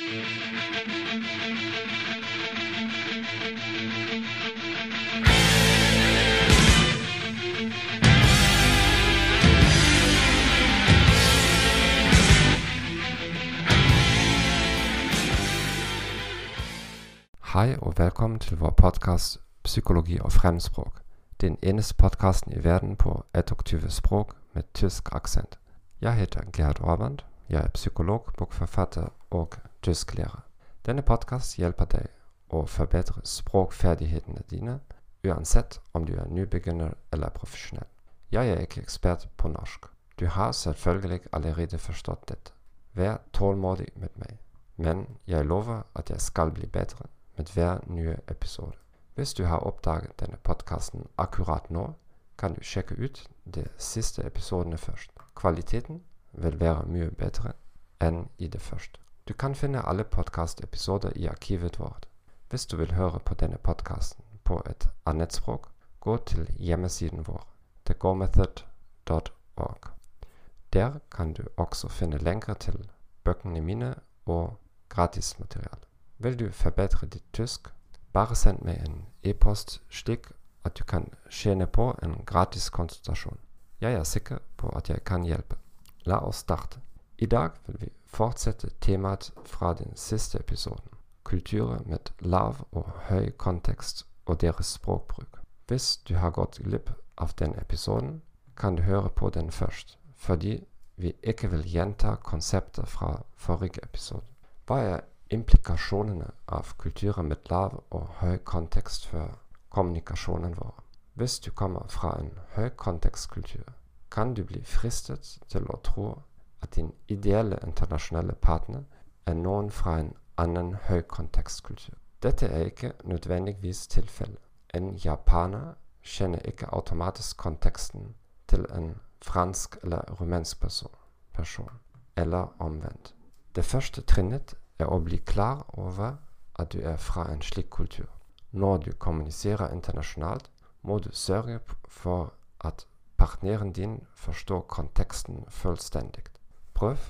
Hei og velkommen til vår podkast 'Psykologi og fremmedspråk'. Den eneste podkasten i verden på 21 språk med tysk aksent. Jeg heter Gerd Aaband. Jeg er psykolog, bokforfatter og tysklærer. Denne podkast hjelper deg å forbedre språkferdighetene dine, uansett om du er nybegynner eller profesjonell. Jeg er ikke ekspert på norsk. Du har selvfølgelig allerede forstått dette. Vær tålmodig med meg. Men jeg lover at jeg skal bli bedre med hver nye episode. Hvis du har oppdaget denne podkasten akkurat nå, kan du sjekke ut de siste episodene først. Kvaliteten vil være mye bedre enn i det første. Du kan finne alle podkastepisoder i arkivet vårt. Hvis du vil høre på denne podkasten på et annet språk, gå til hjemmesiden vår, thegomethod.org. Der kan du også finne lenker til bøkene mine og gratismateriale. Vil du forbedre ditt tysk, bare send meg en e-post slik at du kan tjene på en gratis konsultasjon. Jeg er sikker på at jeg kan hjelpe. La oss starte. I dag vil vi fortsette temaet fra den siste episoden. Kulturer med lav og høy kontekst og deres språkbruk. Hvis du har gått glipp av den episoden, kan du høre på den først, fordi vi ikke vil gjenta konsepter fra forrige episode. Hva er implikasjonene av kulturer med lav og høy kontekst for kommunikasjonen vår. Hvis du kommer fra en høykontekstkultur, kan du bli fristet til å tro at din ideelle internasjonale partner er noen fra en annen høykontekstkultur. Dette er ikke nødvendigvis tilfellet. En japaner kjenner ikke automatisk konteksten til en fransk eller rumensk person, person eller omvendt. Det første trinnet er å bli klar over at du er fra en slik kultur. Når du kommuniserer internasjonalt, må du sørge for at partneren din forstår konteksten fullstendig. Prøv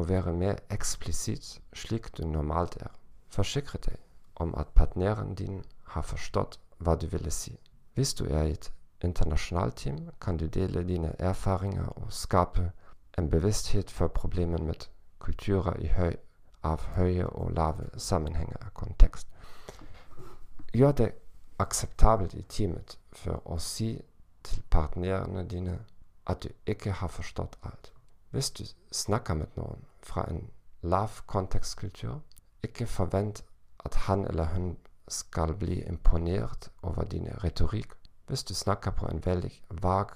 å være mer eksplisitt slik du normalt er. Forsikre deg om at partneren din har forstått hva du ville si. Hvis du er i et internasjonalt team, kan du dele dine erfaringer og skape en bevissthet for problemer med kulturer i høy av høye og lave sammenhenger av kontekst. Gjør det akseptabelt i teamet for å si til partnerne dine at du ikke har forstått alt. Hvis du snakker med noen fra en lav kontekstkultur, ikke forvent at han eller hun skal bli imponert over din retorikk. Hvis du snakker på en veldig vag,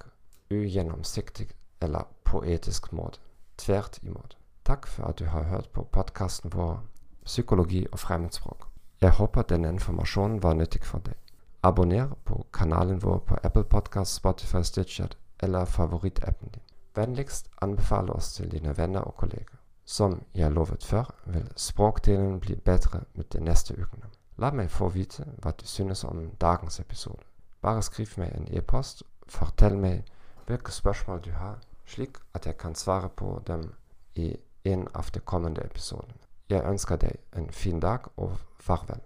ugjennomsiktig eller poetisk måte. Tvert imot. Takk for at du har hørt på podkasten vår Psykologi og fremmedspråk. Jeg håper denne informasjonen var nyttig for deg. Abonner på kanalen vår på Apple Podcast, Spotify, Stitcher eller favorittappen din. Vennligst anbefale oss til dine venner og kolleger. Som jeg lovet før, vil språkdelen bli bedre med de neste ukene. La meg få vite hva du synes om dagens episode. Bare skriv meg en e-post. Fortell meg hvilke spørsmål du har, slik at jeg kan svare på dem i en av de kommende episodene. Jeg ønsker deg en fin dag og farvel.